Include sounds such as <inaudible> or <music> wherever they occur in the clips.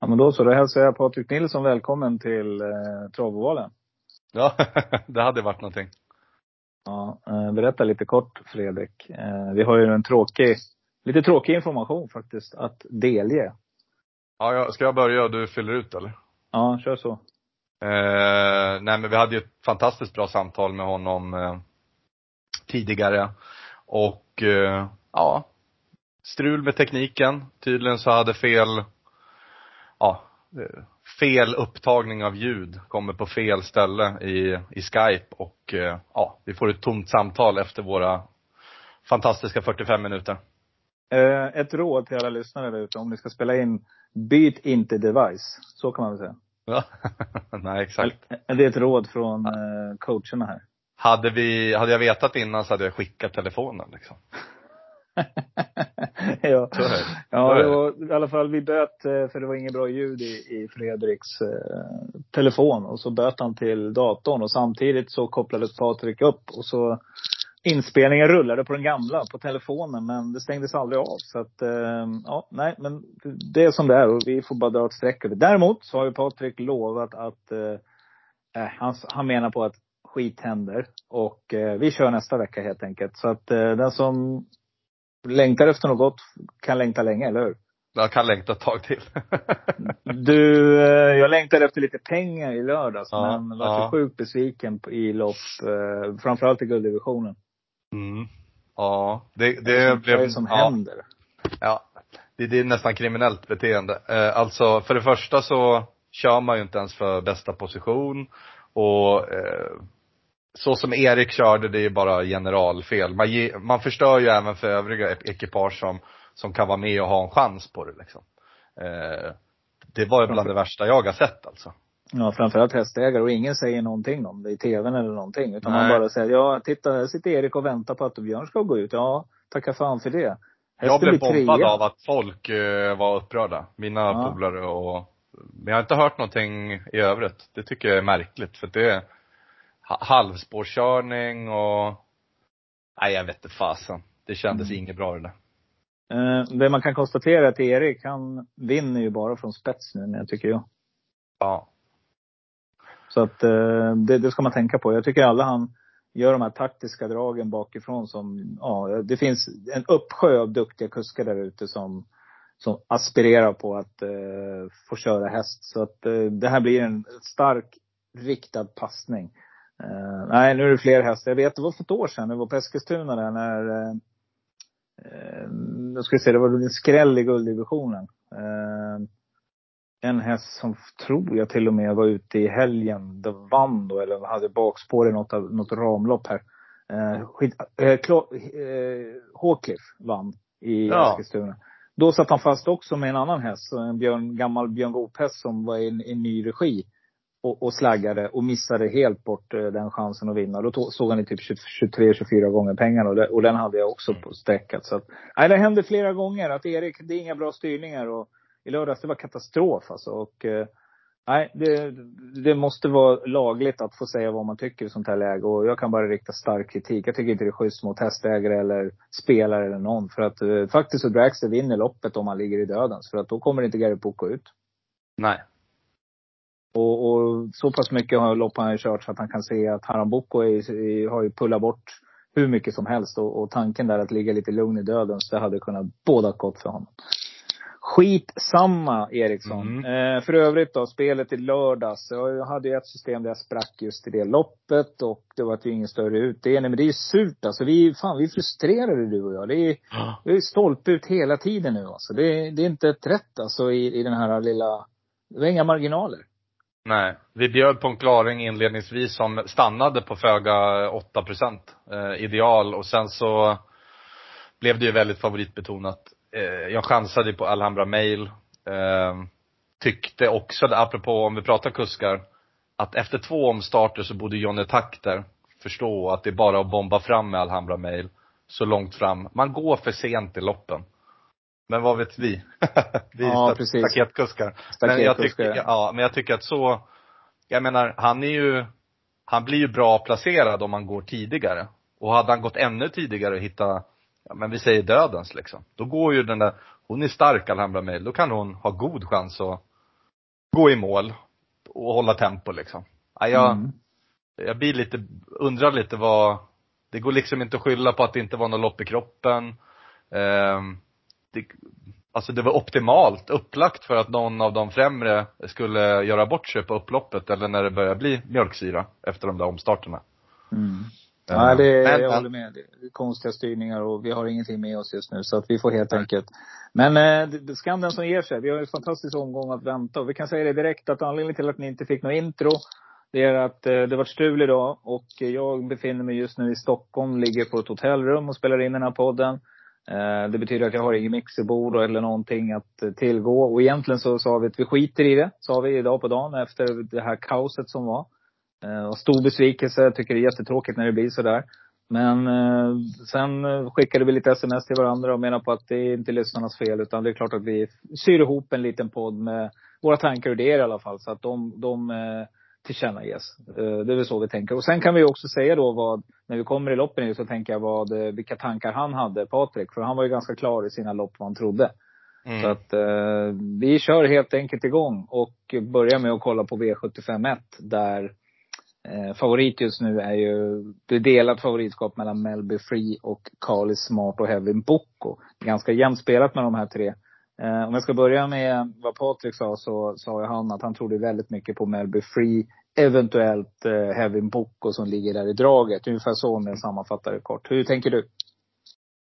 Ja, men då så. Då hälsar jag Patrik Nilsson välkommen till eh, Travovalen. Ja, <laughs> det hade varit någonting. Ja, eh, berätta lite kort Fredrik. Eh, vi har ju en tråkig, lite tråkig information faktiskt att delge. Ja, jag, ska jag börja och du fyller ut eller? Ja, kör så. Eh, nej men vi hade ju ett fantastiskt bra samtal med honom eh, tidigare. Och eh, ja, strul med tekniken. Tydligen så hade fel, ja, fel upptagning av ljud kommer på fel ställe i, i Skype och eh, ja, vi får ett tomt samtal efter våra fantastiska 45 minuter. Eh, ett råd till alla lyssnare där ute. Om ni ska spela in, byt inte device. Så kan man väl säga. Ja, <laughs> nej exakt. Det är ett råd från eh, coacherna här. Hade vi, hade jag vetat innan så hade jag skickat telefonen liksom. <laughs> ja, Så är det. ja det. var, i alla fall vi böt eh, för det var inget bra ljud i, i Fredriks eh, telefon. Och så böt han till datorn och samtidigt så kopplades Patrik upp och så inspelningen rullade på den gamla, på telefonen, men det stängdes aldrig av. Så att, eh, ja, nej, men det är som det är och vi får bara dra ett streck över. Däremot så har ju Patrik lovat att, eh, eh, han, han menar på att skit händer. Och eh, vi kör nästa vecka helt enkelt. Så att eh, den som längtar efter något gott kan längta länge, eller hur? Jag kan längta ett tag till. <laughs> Du, eh, jag längtade efter lite pengar i lördags, Ja, men var ja. sjukt besviken i lopp, eh, framförallt i gulddivisionen. Mm. Ja, det, Vad det är blev, det som ja, händer? ja. Det, det är nästan kriminellt beteende. Eh, alltså, för det första så kör man ju inte ens för bästa position och eh, så som Erik körde, det är bara generalfel. Man, ge, man förstör ju även för övriga ek- ekipage som, som kan vara med och ha en chans på det liksom. Eh, det var ju bland det värsta jag har sett alltså. Ja, framförallt hästägare. Och ingen säger någonting om det i tvn eller någonting. Utan man Nej. bara säger, ja titta här sitter Erik och väntar på att Björn ska gå ut. Ja, tacka fan för det. Jag Hästen blev blir bombad av att folk eh, var upprörda. Mina Ja. polare och, men jag har inte hört någonting i övrigt. Det tycker jag är märkligt för det halvspårkörning och, nej jag vet inte fasen. Det kändes Mm. inget bra det där. Eh, det man kan konstatera är att Erik, han vinner ju bara från spets nu, jag tycker jag. Ja. Så att eh, det, det ska man tänka på. Jag tycker alla han gör de här taktiska dragen bakifrån som, ja, det finns en uppsjö av duktiga kuskar där ute som, som aspirerar på att eh, få köra häst. Så att eh, det här blir en stark riktad passning. Eh, nej, nu är det fler hästar. Jag vet, det var för ett år sedan, det var på Eskilstuna där när, eh, eh, jag ska se, det var en skräll i gulddivisionen. Eh, en häst som tror jag till och med var ute i helgen, det vann då, eller hade bakspår i något, något ramlopp här. Eh, skit, eh, eh, Håkliff vann i Ja. Eskilstuna. Då satt han fast också med en annan häst, en björn, gammal Björn Goop-häst som var i i ny regi. Och, och slaggade och missade helt bort eh, den chansen att vinna. Då tog, såg han i typ 23-24 gånger pengarna och, det, och den hade jag också på sträckat. Så att, nej, det hände flera gånger att Erik, det är inga bra styrningar och i lördags, det var katastrof alltså. Och, eh, nej, det, det måste vara lagligt att få säga vad man tycker i sånt här läge. Och jag kan bara rikta stark kritik. Jag tycker inte det är schysst mot hästägare eller spelare eller någon. För att eh, faktiskt så Dragster vinner loppet om han ligger i dödens. För att då kommer inte Gary Poco ut. Nej. Och, och så pass mycket har lopp han ju kört så att han kan se att Harambuco är, är, har ju pullat bort hur mycket som helst. Och, och tanken där att ligga lite lugn i dödens, det hade kunnat båda gott för honom. Skitsamma Eriksson. Mm. Eh, för övrigt då, spelet i lördags. Jag hade ju ett system där jag sprack just i det loppet och det var ju ingen större utdelning. Men det är ju surt alltså. Vi, fan, vi är frustrerade du och jag. Det är, det är stolpe ut hela tiden nu alltså. Det, är- det är inte ett rätt alltså i, i den här lilla, det var inga marginaler. Nej. Vi bjöd på en klaring inledningsvis som stannade på föga 8 procent eh, ideal och sen så blev det ju väldigt favoritbetonat. Eh, jag chansade på Alhambra Mail. Eh, tyckte också, apropå om vi pratar kuskar, att efter två omstarter så borde Johnny Takter förstå att det är bara att bomba fram med Alhambra Mail så långt fram. Man går för sent i loppen. Men vad vet vi? <laughs> vi är Ja, precis. staketkuskar. Men jag, tycker, ja. men jag tycker att så, jag menar, han är ju, han blir ju bra placerad om han går tidigare. Och hade han gått ännu tidigare och hitta, ja men vi säger dödens liksom. Då går ju den där, hon är stark Alhambra Mail, då kan hon ha god chans att gå i mål och hålla tempo liksom. Ja, jag, mm. jag blir lite, undrar lite vad, det går liksom inte att skylla på att det inte var något lopp i kroppen. Eh, det, alltså det var optimalt upplagt för att någon av de främre skulle göra bort sig på upploppet eller när det börjar bli mjölksyra efter de där omstarterna. Mm. Ja, det, men, jag håller med. Det är konstiga styrningar och vi har ingenting med oss just nu. Så att vi får helt enkelt. Men eh, skam den som ger sig. Vi har en fantastisk omgång att vänta. Och vi kan säga det direkt att anledningen till att ni inte fick något intro, det är att eh, det var strul idag. Och jag befinner mig just nu i Stockholm, ligger på ett hotellrum och spelar in den här podden. Eh, det betyder att jag har inget mixerbord eller någonting att eh, tillgå. Och egentligen så sa vi att vi skiter i det, sa vi idag på dagen efter det här kaoset som var. Eh, och stor besvikelse. Jag tycker det är jättetråkigt när det blir sådär. Men eh, sen skickade vi lite sms till varandra och menar på att det är inte lyssnarnas fel. Utan det är klart att vi syr ihop en liten podd med våra tankar och idéer i alla fall. Så att de, de eh, tillkännages. Eh, det är väl så vi tänker. Och sen kan vi också säga då vad, när vi kommer i loppen så tänker jag vad, eh, vilka tankar han hade, Patrik. För han var ju ganska klar i sina lopp vad han trodde. Mm. Så att eh, vi kör helt enkelt igång och börjar med att kolla på V751 där Eh, favorit just nu är ju, det är delat favoritskap mellan Melby Free och Carly Smart och Heaven Bocco. Ganska jämnt spelat med de här tre. Eh, om jag ska börja med vad Patrik sa, så sa han att han trodde väldigt mycket på Melby Free. Eventuellt eh, Heaven Boko som ligger där i draget. Ungefär så om jag sammanfattar det kort. Hur tänker du?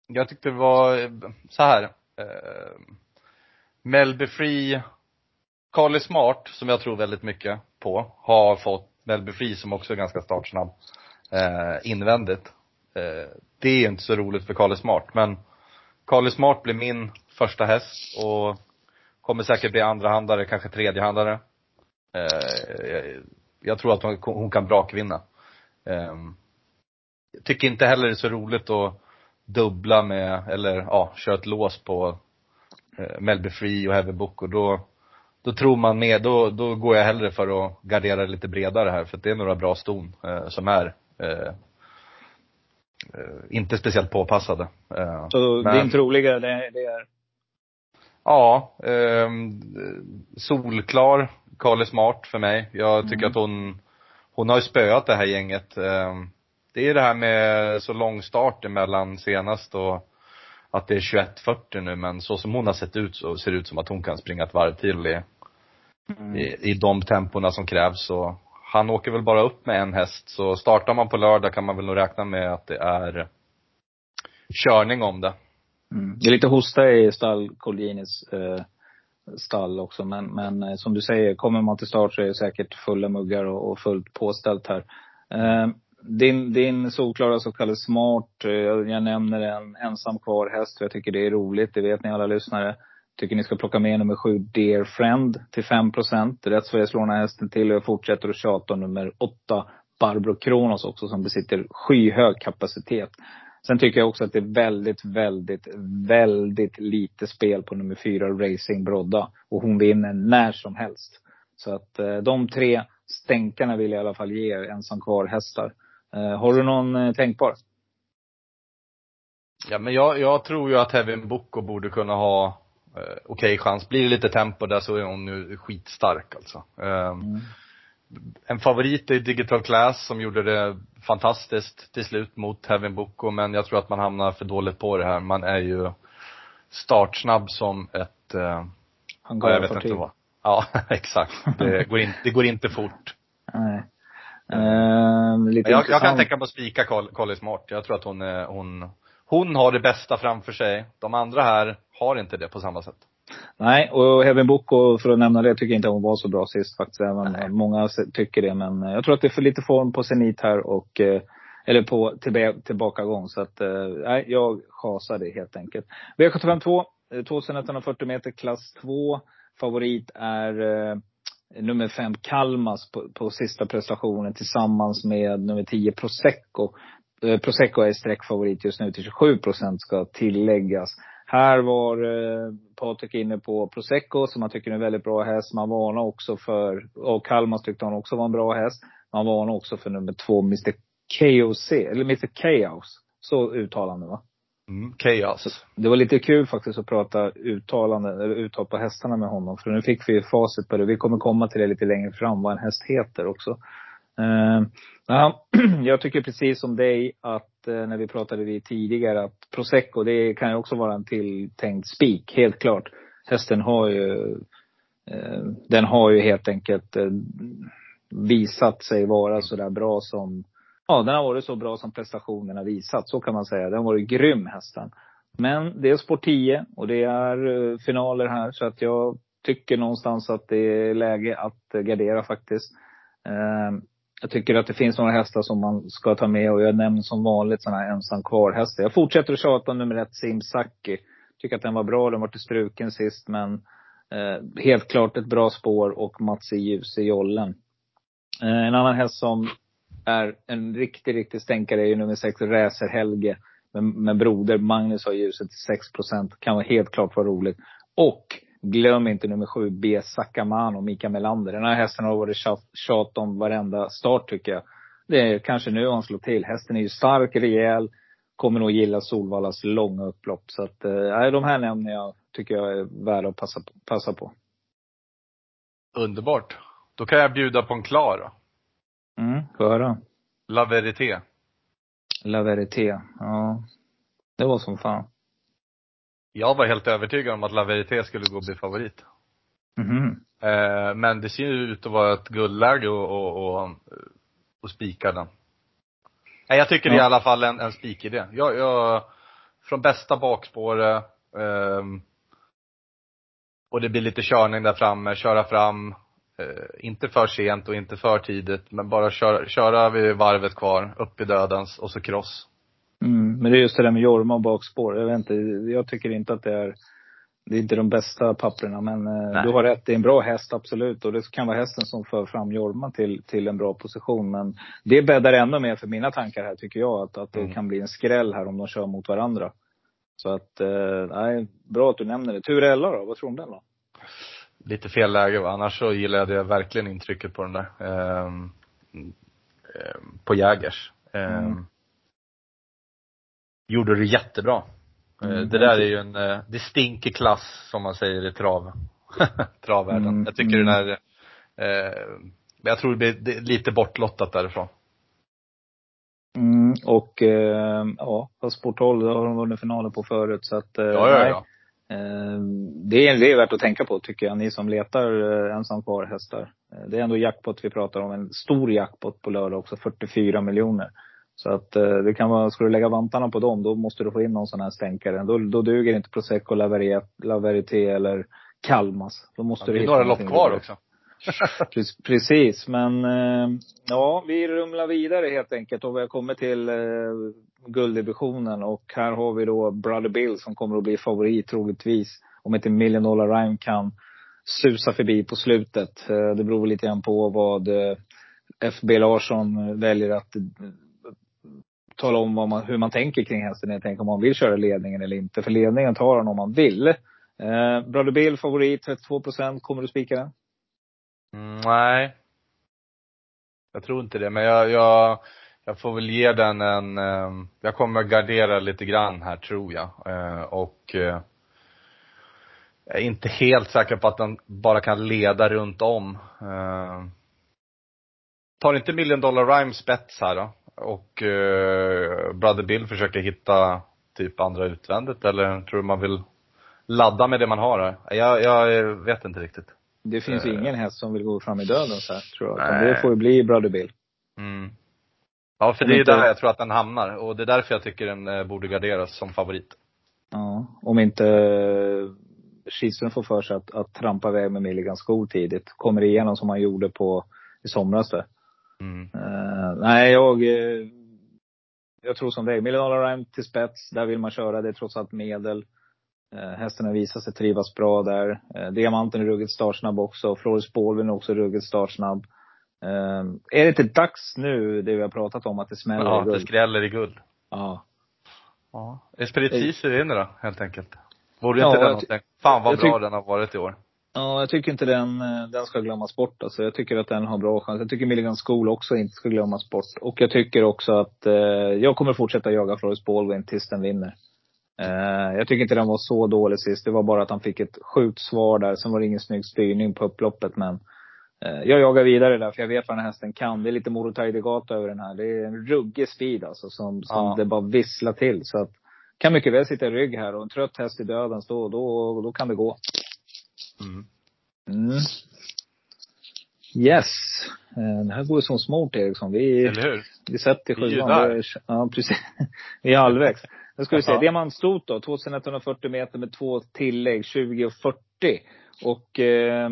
Jag tyckte det var eh, så här. Eh, Melby Free, Carly Smart, som jag tror väldigt mycket på, har fått Melby Free som också är ganska startsnabb, eh, invändigt. Eh, det är inte så roligt för Carly Smart, men Carly Smart blir min första häst och kommer säkert bli andrahandare, kanske tredjehandare. Eh, jag, tror att hon, hon kan brakvinna. Eh, jag tycker inte heller det är så roligt att dubbla med, eller ja, köra ett lås på eh, Melby Free och Heavy Book och då då tror man mer, då, då går jag hellre för att gardera lite bredare här för att det är några bra ston eh, som är eh, eh inte speciellt påpassade. Eh, Så men, din troliga det, det är? Ja, eh, solklar Carly Smart för mig. Jag tycker mm. att hon, hon har ju spöat det här gänget. Eh, det är det här med så lång start emellan senast och att det är 21.40 nu men så som hon har sett ut så ser det ut som att hon kan springa ett varv till i mm. i, i de tempona som krävs. Så han åker väl bara upp med en häst. Så startar man på lördag kan man väl nog räkna med att det är körning om det. Mm. Det är lite hosta i stall, Colginis eh, stall också. Men, men eh, som du säger, kommer man till start så är det säkert fulla muggar och, och fullt påställt här. Eh, din, din solklara så kallade smart, jag, jag nämner en ensam kvar häst för jag tycker det är roligt. Det vet ni alla lyssnare. Tycker ni ska plocka med nummer sju, Dear Friend, till 5 procent. Rätt Sverige slår den här hästen till och jag fortsätter att tjata om nummer åtta, Barbro Kronos också, som besitter skyhög kapacitet. Sen tycker jag också att det är väldigt, väldigt, väldigt lite spel på nummer fyra, Racing Brodda. Och hon vinner när som helst. Så att eh, de tre stänkarna vill jag i alla fall ge ensam kvar hästar. Eh, har du någon eh, tänkbar? Ja men jag, jag tror ju att Heaven Boko borde kunna ha eh, okej okay chans. Blir det lite tempo där så är hon nu skitstark alltså. Eh, mm. En favorit är Digital Class som gjorde det fantastiskt till slut mot Heaven Boko men jag tror att man hamnar för dåligt på det här. Man är ju startsnabb som ett, eh, ja, jag vet inte vad. Ja, <laughs> exakt. Det går, in, det går inte fort. Nej. Uh, lite jag, jag kan tänka mig att spika Colly Smart. Jag tror att hon, hon, hon har det bästa framför sig. De andra här har inte det på samma sätt. Nej, och Heaven Boko, för att nämna det, tycker inte hon var så bra sist faktiskt. Även Nej. många tycker det. Men eh, jag tror att det är för lite form på Zenit här och eh, eller på tillbakagång. Så att, eh, nej, jag chasar det helt enkelt. V752, 2140 meter klass 2. Favorit är nummer fem Kalmas på, på sista prestationen tillsammans med nummer 10 Prosecco. Prosecco är sträckfavorit just nu till 27 procent ska tilläggas. Här var eh, Patrik inne på Prosecco som han tycker är en väldigt bra häst. Man varnar också för, och Kalmar tyckte han också var en bra häst. Man varnar också för nummer två, Mr KOC, eller Mr Chaos. Så uttalande va? Mm, chaos. Det var lite kul faktiskt att prata uttalande, eller uttal på hästarna med honom. För nu fick vi facit på det. Vi kommer komma till det lite längre fram, vad en häst heter också. Uh, ja, <clears throat> jag tycker precis som dig att Eh, när vi pratade vid tidigare att prosecco, det kan ju också vara en tilltänkt spik, helt klart. Hästen har ju, eh, den har ju helt enkelt eh, visat sig vara så där bra som Ja, den har varit så bra som prestationerna visat. Så kan man säga. Den har varit grym hästen. Men det är sport 10 och det är eh, finaler här. Så att jag tycker någonstans att det är läge att gardera faktiskt. Jag tycker att det finns några hästar som man ska ta med och jag nämner som vanligt sådana här ensam kvar-hästar. Jag fortsätter att tjata om nummer ett, Simsaki. Tycker att den var bra. Den var till struken sist men eh, helt klart ett bra spår och Mats i ljus i jollen. Eh, en annan häst som är en riktig, riktig stänkare är ju nummer sex, Räser Helge. Med, med broder Magnus har ljuset till 6 procent. Kan vara helt klart vara roligt. Och glöm inte nummer sju, B. Sakamano, Mika Melander. Den här hästen har varit tjat om varenda start tycker jag. Det är kanske nu han slår till. Hästen är ju stark, rejäl. Kommer nog gilla Solvallas långa upplopp. Så att, eh, de här nämner jag, tycker jag är värda att passa, passa på. Underbart. Då kan jag bjuda på en klar då. Mm, få höra. La Verité. La Verité, ja. Det var som fan. Jag var helt övertygad om att La Verité skulle gå och bli favorit. Mm eh, men det ser ju ut att vara ett guldläge och, och, och, och spika den. Nej, jag tycker ja. det är i alla fall en, en spikidé. Jag, jag, från bästa bakspåret, eh, och det blir lite körning där framme, köra fram, eh, inte för sent och inte för tidigt, men bara köra, köra vid varvet kvar, upp i dödens och så cross. Mm, men det är just det där med Jorma och bakspår. Jag vet inte, jag tycker inte att det är det är inte de bästa papperna men eh, du har rätt, det är en bra häst absolut. Och det kan vara hästen som för fram Jorma till, till en bra position. Men det bäddar ännu mer för mina tankar här tycker jag. Att, att det mm. kan bli en skräll här om de kör mot varandra. Så att, eh, nej, bra att du nämner det. Turella då, vad tror du om den då? lite fel läge va. Annars så gillade jag verkligen intrycket på den där. Eh, eh, på Jägers. Eh, mm. Gjorde det jättebra. Eh, mm. Det där är ju en, eh, det stinker klass som man säger i trav. <laughs> Travvärlden. Mm. Jag tycker den här, eh, jag tror det blir lite bortlottat därifrån. Mm, och eh, ja, på sporthåll har de vunnit finaler på förut så att eh, ja, ja, ja. Eh, det är, det är värt att tänka på tycker jag, ni som letar eh, ensam kvar hästar. Eh, det är ändå jackpot vi pratar om, en stor jackpot på lördag också, 44 miljoner. Så att det kan vara, ska du lägga vantarna på dem, då måste du få in någon sån här stänkare. Då, då duger inte Prosecco, La Verité eller Kalmas. Då måste ja, du hitta några lopp kvar också. <laughs> <laughs> Precis, men ja, vi rumlar vidare helt enkelt och vi har kommit till gulddivisionen. Och här har vi då Brother Bill som kommer att bli favorit troligtvis. Om inte Million Dollar Rhyme kan susa förbi på slutet. Eh, det beror lite grann på vad eh, FB Larsson väljer att eh, tala om vad man, hur man tänker kring hästen. Jag tänker om man vill köra ledningen eller inte. För ledningen tar han om man vill. Eh, Brother Bill favorit, 32 procent. Kommer du spika den? Mm, nej. Jag tror inte det, men jag, jag jag får väl ge den en, eh, jag kommer gardera lite grann här tror jag. Eh, och eh, jag är inte helt säker på att den bara kan leda runt om. Eh, tar inte Million Dollar Rhyme spets här då? Och Brother Bill försöker hitta typ andra utvändigt eller tror du man vill ladda med det man har här? Jag, jag vet inte riktigt. Det finns ju ingen häst som vill gå fram i döden så här, tror jag. Nej. Det får ju bli Brother Bill. Mm. Ja, för det är inte... där jag tror att den hamnar. Och det är därför jag tycker den eh, borde garderas som favorit. Ja, om inte Kihlström får för sig att, att trampa iväg med Milligans skor tidigt. Kommer igenom som han gjorde på, i somras där. Mm. Uh, nej, jag, uh, jag tror som dig. Million Rhyme till spets, där vill man köra. Det är trots allt medel. Uh, hästen har visat sig trivas bra där. Uh, Diamanten är ruggigt startsnabb också. Floris Baldwin är också ruggigt startsnabb. Um, är det inte dags nu, det vi har pratat om, att det smäller ja, i guld? Ja, det skräller i guld. Ja. Ja. Esperitis är inne då, helt enkelt. Vore ja, inte den någonting? Fan vad bra den har varit i år. Ja, jag tycker inte den, eh, den ska glömmas bort alltså. Jag tycker att den har bra chans. Jag tycker Milligan School också inte ska glömmas bort. Och jag tycker också att, eh, jag kommer fortsätta jaga Floris Baldwin tills den vinner. Eh, jag tycker inte den var så dålig sist. Det var bara att han fick ett sjukt svar där. Sen var det ingen snygg styrning på upploppet. Men eh, jag jagar vidare där, för jag vet vad den här hästen kan. Det är lite Morotaidegata över den här. Det är en ruggig speed alltså, som, som Ja. det bara visslar till. Så att, kan mycket väl sitta i rygg här. Och en trött häst i dödens, då, då, då kan det gå. Mm. Mm. Yes. Eh, Det här går ju som smart Eriksson. Vi, Eller hur? vi sätter sjuan. Ja, precis. <laughs> Vi är halvvägs. Nu ska vi se. Ja. Diamantstot då. 2140 meter med två tillägg. 20 och 40. Och eh,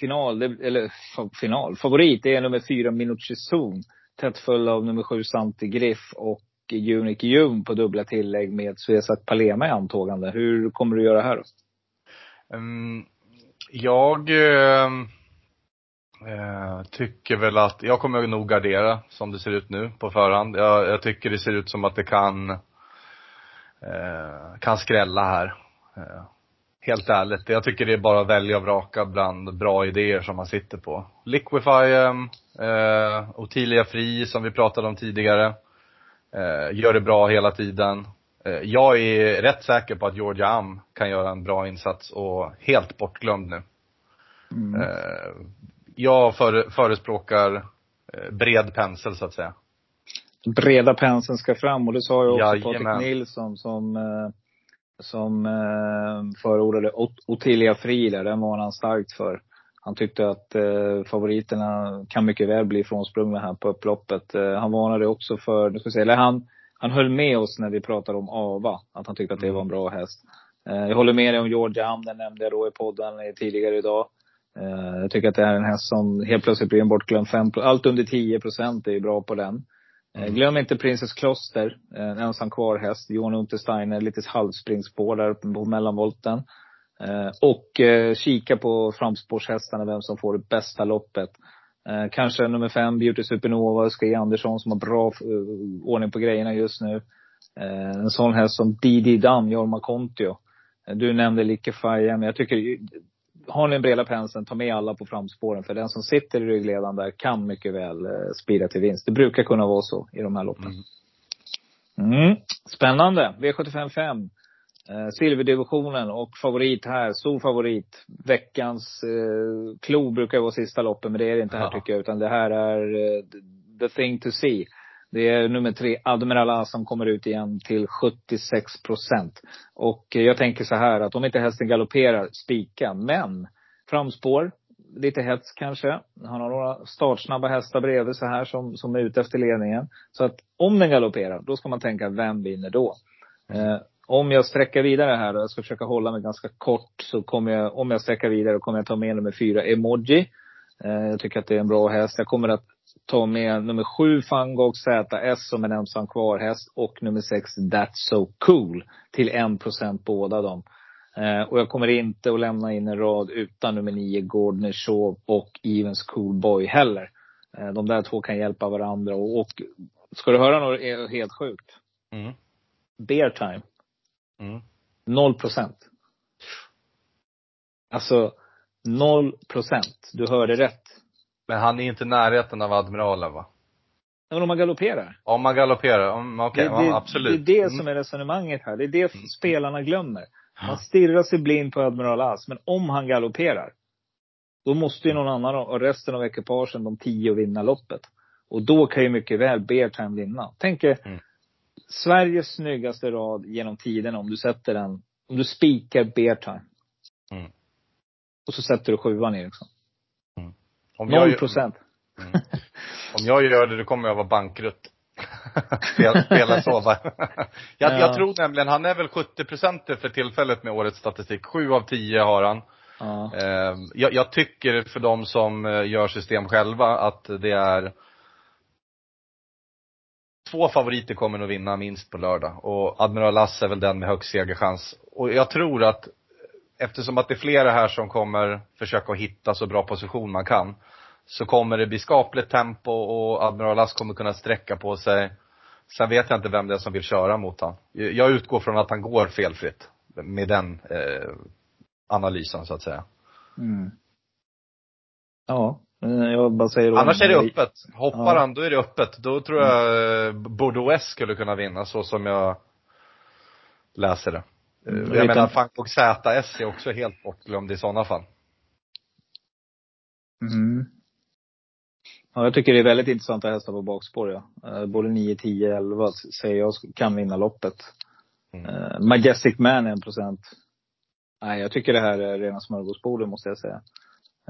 final, eller final. Favorit, är nummer fyra Minucci Zon. Tätt följd av nummer sju Santi Griff och Unique June på dubbla tillägg med Suezak Palema i antågande. Hur kommer du göra här då? Mm, jag ehm, eh, tycker väl att, jag kommer nog gardera som det ser ut nu på förhand. Jag, jag tycker det ser ut som att det kan, eh, kan skrälla här. Eh, helt ärligt. Jag tycker det är bara att välja och vraka bland bra idéer som man sitter på. Liquify, ehm, eh, Ottilia Fri som vi pratade om tidigare. Eh, gör det bra hela tiden. Eh, Jag är rätt säker på att Georgia Am kan göra en bra insats och helt bortglömd nu. Mm. Eh, Jag före, förespråkar eh, bred pensel så att säga. breda penseln ska fram. Och det sa ju också Jajamän. Patrik Nilsson som, som förordade Ot- Ottilia Fri där. Den var han starkt för. Han tyckte att eh, favoriterna kan mycket väl bli frånsprungna här på upploppet. Eh, han varnade också för, nu ska vi se, eller han, han höll med oss när vi pratade om Ava. Att han tyckte att det var en bra häst. Eh, jag håller med dig om Georgia Am, den nämnde jag då i podden tidigare idag. Eh, jag tycker att det är en häst som helt plötsligt blir en bortglömd fem, allt under 10 procent är bra på den. Eh, Mm. Glöm inte Princess Kloster, en ensam kvar häst. Johan Untersteiner, lite halvspringspår där på mellanvolten. Och kika på framspårshästarna, vem som får det bästa loppet. Eh, Kanske nummer fem, Beauty Supernova, Sky Andersson som har bra eh, ordning på grejerna just nu. Eh, En sån häst som Didi Dam, Jorma Kontio. Eh, Du nämnde Liquefire, men jag tycker har ni en breda penseln, ta med alla på framspåren. För den som sitter i ryggledaren där kan mycket väl eh, spira till vinst. Det brukar kunna vara så i de här loppen. Mm. Mm. Spännande. V75 5. Eh, silverdivisionen och favorit här, stor favorit. Veckans eh, klo brukar vara sista loppen, men det är det inte här Ja. tycker jag. Utan det här är eh, the thing to see. Det är nummer tre, Admiral A som kommer ut igen till 76 procent. Och eh, jag tänker så här att om inte hästen galopperar, spika. Men framspår, lite hets kanske. Han har några startsnabba hästar bredvid så här som, som är ute efter ledningen. Så att om den galopperar, då ska man tänka, vem vinner då? Eh, om jag sträcker vidare här, och jag ska försöka hålla mig ganska kort, så kommer jag, om jag sträcker vidare, kommer jag ta med nummer fyra, Emoji. Eh, jag tycker att det är en bra häst. Jag kommer att ta med nummer sju, Fangog ZS som en ensam kvar häst och nummer sex, That's So Cool till en procent båda dem. Eh, och jag kommer inte att lämna in en rad utan nummer nio, Gordner Shaw och Evens Cool Boy heller. Eh, de där två kan hjälpa varandra. Och, och ska du höra något helt sjukt? Mm. Bear time. Mm. Noll procent. Alltså, noll procent. Du hörde rätt. Men han är inte i närheten av admiralen va? Men om man galopperar. Om man galopperar, om- okej, det, det, ja, absolut. det är det Mm. som är resonemanget här. Det är det Mm. spelarna glömmer. Man stirrar sig blind på Admiral As. Men om han galopperar. Då måste ju någon annan och resten av ekipagen, de tio, vinna loppet. Och då kan ju mycket väl Beartime vinna. Tänk er Mm. Sveriges snyggaste rad genom tiden om du sätter den. Om du spikar Beartime. Mm. Och så sätter du sjuan Eriksson. Om jag, Noll procent. Mm. Om jag gör det, då kommer jag vara bankrutt. <laughs> spela, spela så va. jag, Ja. jag tror nämligen, han är väl 70% för tillfället med årets statistik. Sju av tio har han. Ja. Eh, jag, jag tycker för de som eh, gör system själva att det är Två favoriter kommer nog vinna minst på lördag och Admiral Lass är väl den med högst segerchans. Och jag tror att eftersom att det är flera här som kommer försöka hitta så bra position man kan så kommer det bli skapligt tempo och Admiral Lass kommer kunna sträcka på sig. Sen vet jag inte vem det är som vill köra mot han. Jag utgår från att han går felfritt med den eh, analysen så att säga. Mm. Ja. Jag bara säger Annars är det öppet. Hoppar Ja. han, då är det öppet. Då tror jag eh, Bordeaux skulle kunna vinna så som jag läser det. Mm, jag menar, Funkbox ZS är också helt bortglömd i sådana fall. Mm. Ja, jag tycker det är väldigt intressanta hästar på bakspår ja. Eh, Både 9, 10, 11 säger jag kan vinna loppet. Mm. Eh, Majestic Man 1 procent. Nej, jag tycker det här är rena smörgåsbordet måste jag säga.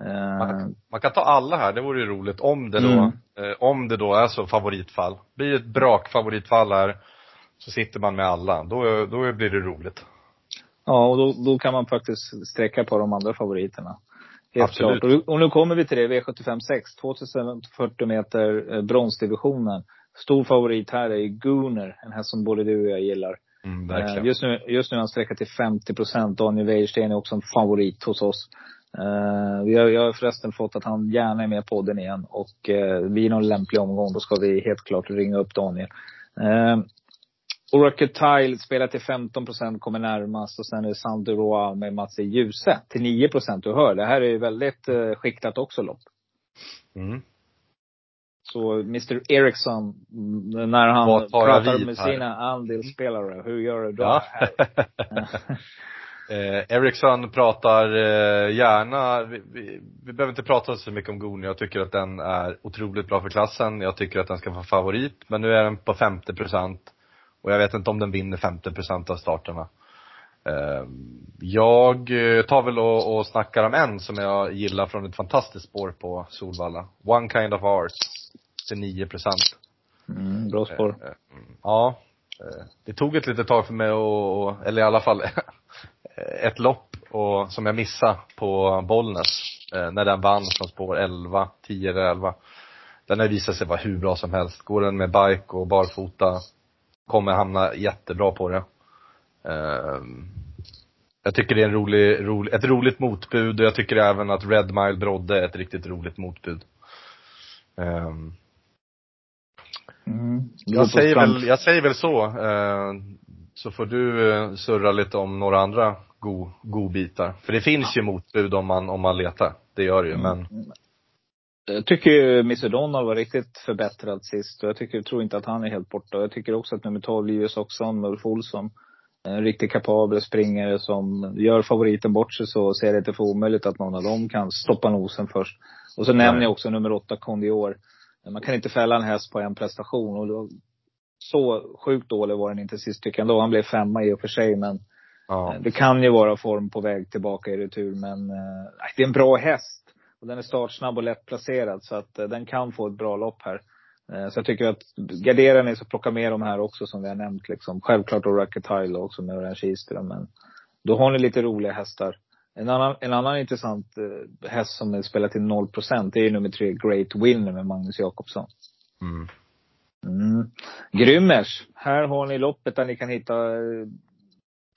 Eh, Man, man kan ta alla här, det vore ju roligt om det då, Mm. eh, om det då är så favoritfall. Blir ett brak favoritfall här, så sitter man med alla. Då, då blir det roligt. Ja, och då, då kan man faktiskt sträcka på de andra favoriterna. Helt Absolut. klart. Och, och nu kommer vi till det, V75 6. 2040 meter eh, bronsdivisionen. Stor favorit här är Gunner, en häst som både du och jag gillar. Mm, Eh. Just nu, just nu är han sträckat till 50 procent. Daniel Wäjersten är också en favorit hos oss. Eh, vi har, jag har förresten fått att han gärna är med på podden igen. Och uh, vid någon lämplig omgång, då ska vi helt klart ringa upp Daniel. Uh, Oracle Tile spelar till 15 procent, kommer närmast. Och sen är det Sander Roa med Mats E. Djuse till 9 procent. Du hör, det här är ju väldigt uh, skiktat också lopp. Mm. Så Mr Eriksson, när han pratar med sina andelsspelare, hur gör du då? Ja. <laughs> <laughs> eh, Ericsson pratar eh, gärna, vi, vi, vi behöver inte prata så mycket om Goni. Jag tycker att den är otroligt bra för klassen. Jag tycker att den ska vara favorit. Men nu är den på 50 procent. Och jag vet inte om den vinner 50 procent av starterna. Eh, jag eh, tar väl och, och snackar om en som jag gillar från ett fantastiskt spår på Solvalla. One kind of art. Till 9 procent. Mm, bra spår. Eh, eh, Ja. Eh, Det tog ett litet tag för mig att, eller i alla fall <laughs> ett lopp och, som jag missade på Bollnäs. eh, När den vann från spår 11, 10 eller 11. Den har visat sig vara hur bra som helst. Går den med bike och barfota kommer hamna jättebra på det. Ehm, Jag tycker det är en rolig, rolig, ett roligt motbud och jag tycker även att Red Mile Brodde är ett riktigt roligt motbud. Ehm, Mm. jag säger väl, jag säger väl så. Så får du eh, surra lite om några andra go, godbitar. För det finns ju motbud om man, om man letar. Det gör det ju, men Jag tycker ju Mr Donald var riktigt förbättrad sist och jag tycker, tror inte att han är helt borta. Jag tycker också att nummer 12, Lius Oxon Ulf Olsson, en riktigt kapabel springare som gör favoriten bort sig så ser det inte för omöjligt att någon av dem kan stoppa nosen först. Och så nämner jag också nummer 8, Condior. Man kan inte fälla en häst på en prestation och då, så sjukt dålig var den inte sist tycker jag ändå. Han blev femma i och för sig men ja. det kan ju vara form på väg tillbaka i retur, men eh, det är en bra häst. Och den är startsnabb och lätt placerad, så att eh, den kan få ett bra lopp här. Eh, så jag tycker att garderar ni så plocka med de här också som vi har nämnt liksom. Självklart Oracle Tile också med Orange Easter, men då har ni lite roliga hästar. En annan, en annan intressant eh, häst som är spelar till 0 det är ju nummer tre, Great Winner med Magnus Jakobsson. Mm. Mm. Grymmers. Här har ni loppet där ni kan hitta eh,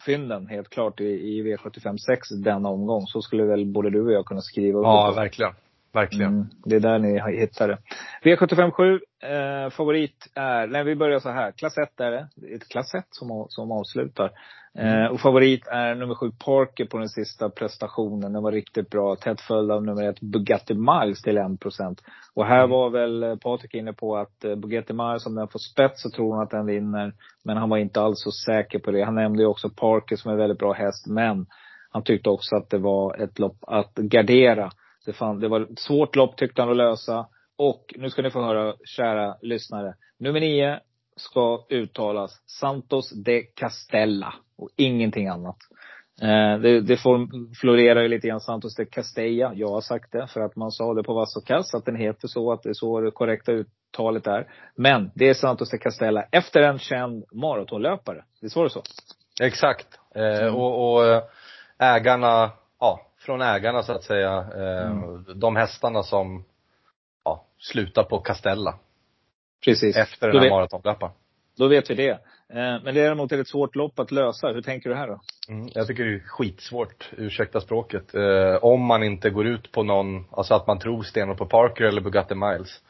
fynden helt klart i, i V75 6 denna omgång. Så skulle väl både du och jag kunna skriva under ja, verkligen. Verkligen. Mm, det är där ni hittar det. V75 7, eh, favorit är, nej vi börjar så här. Klass 1 är det. Det är ett klass 1 som, som avslutar. Eh, och favorit är nummer 7 Parker på den sista prestationen. Den var riktigt bra. Tätt följd av nummer 1 Bugatti Miles till 1 Och här Mm. var väl eh, Patrik inne på att eh, Bugatti Miles, om den får spets så tror han att den vinner. Men han var inte alls så säker på det. Han nämnde ju också Parker som är en väldigt bra häst. Men han tyckte också att det var ett lopp att gardera. Det, fann, det var ett svårt lopp tyckte han att lösa. Och nu ska ni få höra, kära lyssnare. Nummer nio ska uttalas Santos de Castella och ingenting annat. Eh, det, det florerar ju lite grann Santos de Castella. Jag har sagt det för att man sa det på Vass och Kass att den heter så, att det är så det korrekta uttalet är. Men det är Santos de Castella efter en känd maratonlöpare. Visst var det så? Exakt. Eh, och, och eh, ägarna, ja, från ägarna så att säga, eh, Mm. de hästarna som, ja, slutar på Castella. Precis. Efter den här maratonlöparen. Då vet vi det. Eh, Men däremot är det ett svårt lopp att lösa. Hur tänker du här då? Mm, jag tycker det är skitsvårt, ursäkta språket, eh, om man inte går ut på någon, alltså att man tror stenhårt på Parker eller Bugatti Miles.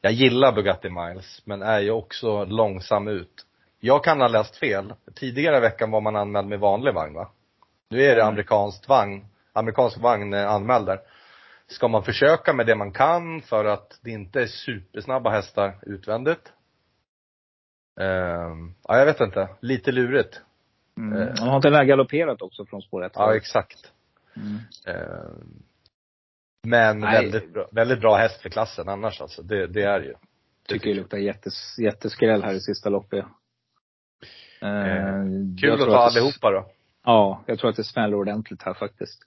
Jag gillar Bugatti Miles, men är ju också långsam ut. Jag kan ha läst fel. Tidigare i veckan var man anmäld med vanlig vagn va? Nu är det Mm. amerikansk vagn, amerikansk vagn eh, anmäld där. Ska man försöka med det man kan för att det inte är supersnabba hästar utvändigt? Ehm, ja, jag vet inte. Lite lurigt. Mm. Eh. Han har inte den galopperat också från spår 1? Ja, exakt. Mm. Eh, men väldigt bra, väldigt bra häst för klassen annars alltså. Det, det är ju. Det tycker det luktar jättes, jätteskräll här i sista loppet. Eh, kul att ta allihopa då. Ja, jag tror att det smäller ordentligt här faktiskt.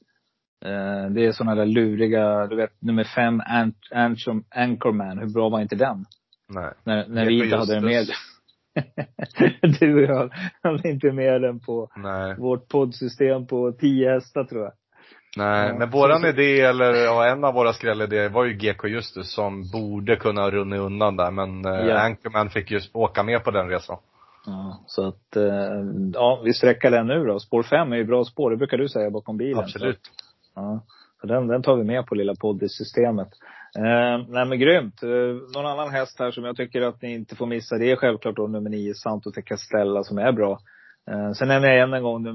Eh, det är sådana där luriga, du vet nummer fem, Ant, Anchorman, hur bra var inte den? Nej. När, när vi inte hade den med. <laughs> du och jag hade inte med den på Nej. vårt poddsystem på tio hästar tror jag. Nej, ja, men våran så, idé, eller ja, en av våra skrällidéer var ju GK Justus som borde kunna ha runnit undan där, men eh, ja. Anchorman fick ju åka med på den resan. Ja, så att, eh, ja, vi sträcker den nu då. Spår fem är ju bra spår, det brukar du säga bakom bilen. Absolut. Ja, så den, den tar vi med på lilla poddsystemet. Eh, nej men grymt. Eh, någon annan häst här som jag tycker att ni inte får missa, det är självklart då nummer nio, Santo de Castella, som är bra. Eh, sen nämner jag än en gång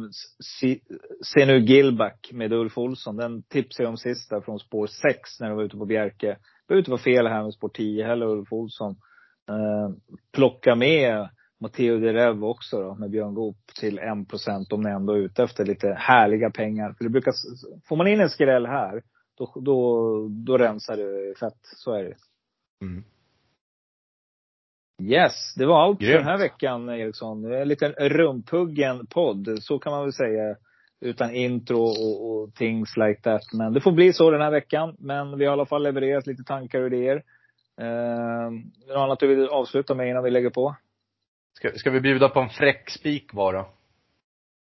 Senu Gilback med Ulf Olsson. Den tipsade jag om sist där från spår 6 när de var ute på Bjerke. Det behöver inte vara fel här med spår 10 heller, Ulf Olsson. Eh, plocka med Matteo de Rev också då, med Björn Goop till 1 procent om ni ändå är ute efter lite härliga pengar. För det brukar, får man in en skräll här, då, då, då rensar det fett. Så är det. Mm. Yes, det var allt Grymt. för den här veckan Eriksson. En liten rumphuggen podd, så kan man väl säga. Utan intro och, och things like that. Men det får bli så den här veckan. Men vi har i alla fall levererat lite tankar och idéer. Eh, något annat du vill avsluta med innan vi lägger på? Ska, ska vi bjuda på en fräck spik bara?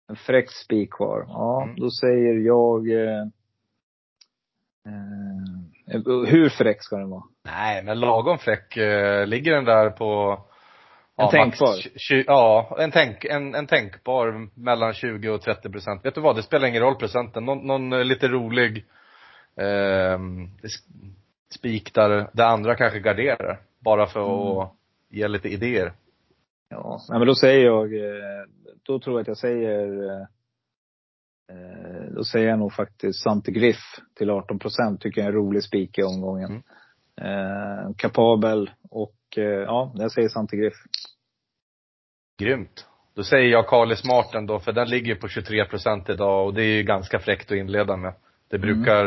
En fräck spik kvar. Ja, mm. då säger jag eh, eh, hur fräck ska den vara? Nej, men lagom fräck. Eh, ligger den där på en ja, tänkbar? ja, en, tänk, en, en tänkbar mellan 20 och 30 procent. Vet du vad, det spelar ingen roll procenten. Någon, någon eh, lite rolig eh, spik där det andra kanske garderar. Bara för mm. att ge lite idéer. Ja, nej men då säger jag, eh, då tror jag att jag säger, eh, då säger jag nog faktiskt Sante Griff till 18 procent. Tycker jag är en rolig spik i omgången. Mm. Eh, kapabel och ja, jag säger Sante Griff. Grymt. Då säger jag Carly Smarten då, för den ligger på 23 procent idag och det är ju ganska fräckt att inleda med. Det mm. brukar,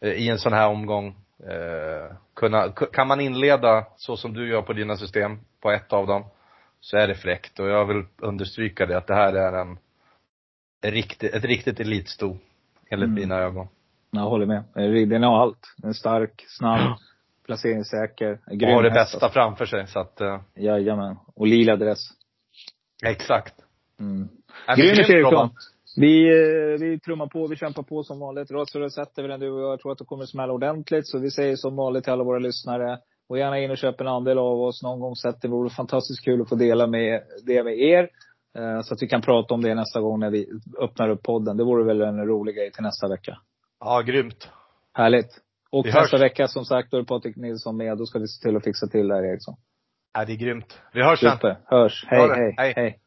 mm. i en sån här omgång, eh, kunna, kan man inleda så som du gör på dina system, på ett av dem, så är det fräckt. Och jag vill understryka det, att det här är en, en riktig, ett riktigt elitsto. Enligt mm. mina ögon. Jag håller med. Den har allt. Den är stark, snabb, placeringssäker, grym Och har det bästa alltså. framför sig, så att. Uh... Jajamän. Och lila dress. Exakt. Mm. Grymt Eriksson. Vi, eh, vi trummar på, vi kämpar på som vanligt. Rådsröret sätter vi den du och jag. Jag tror att det kommer smälla ordentligt. Så vi säger som vanligt till alla våra lyssnare. Och gärna in och köp en andel av oss någon gång sett. Det vore fantastiskt kul att få dela med det med er. Eh, så att vi kan prata om det nästa gång när vi öppnar upp podden. Det vore väl en rolig grej till nästa vecka. Ja, grymt. Härligt. Och vi nästa hörs. vecka som sagt, då är Patrik Nilsson med. Då ska vi se till att fixa till det här Eriksson. Ja, det är grymt. Vi hörs sen. Super. Hörs. Hej, hej, hej. hej.